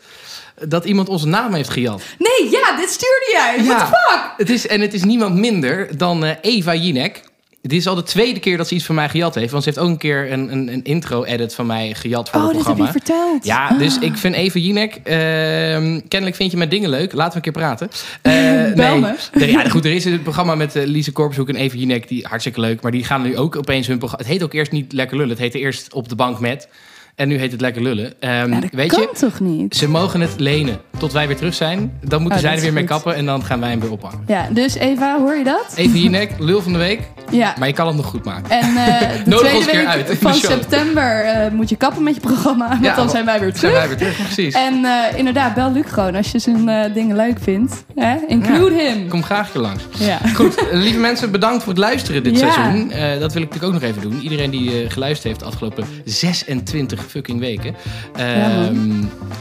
dat iemand onze naam heeft gejat. Nee, ja, dit stuurde jij. What the fuck? Het is, en het is niemand minder dan eh, Eva Jinek. Dit is al de tweede keer dat ze iets van mij gejat heeft. Want ze heeft ook een keer een, een, een intro-edit van mij gejat voor Oh, het dat heb programma. je verteld. Ja, dus ik vind Eva Jinek... ehm, kennelijk vind je mijn dingen leuk. Laten we een keer praten. Eh, Bel me. Er, ja, goed, er is een programma met eh, Lise Korpshoek en Eva Jinek. Die hartstikke leuk. Maar die gaan nu ook opeens hun programma... Het heet ook eerst niet Lekker Lullen. Het heette eerst Op de Bank Met. En nu heet het Lekker Lullen. Ehm, dat weet kan je, toch niet? ze mogen het lenen tot wij weer terug zijn. Dan moeten Oh, zij er weer mee goed. kappen. En dan gaan wij hem weer ophangen. Ja, dus Eva, hoor je dat? Eva Jinek, lul van de week. Ja. Maar je kan het nog goed maken. En eh, de Nodig tweede week uit van september eh, moet je kappen met je programma. Want Ja, dan zijn wij weer Zijn terug. wij weer terug, precies. En eh, inderdaad, bel Luc gewoon als je zijn dingen leuk vindt. Hè? Include him. Kom graag keer langs. Ja. Goed, lieve mensen, bedankt voor het luisteren dit seizoen. Dat wil ik natuurlijk ook nog even doen. Iedereen die geluisterd heeft de afgelopen 26 fucking weken. Ehm,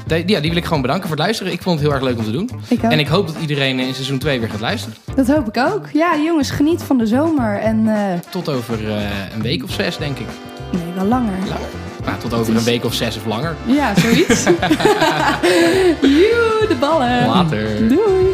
die, ja, die wil ik gewoon bedanken voor het luisteren. Ik vond het heel erg leuk om te doen. Ik ook. En ik hoop dat iedereen in seizoen 2 weer gaat luisteren. Dat hoop ik ook. Ja, jongens, geniet van de zomer. En eh, Tot over eh, een week of zes, denk ik. nee, wel langer. Langer. Nou, tot over een week of zes of langer. Ja, zoiets. Joe, de ballen. Later. Doei.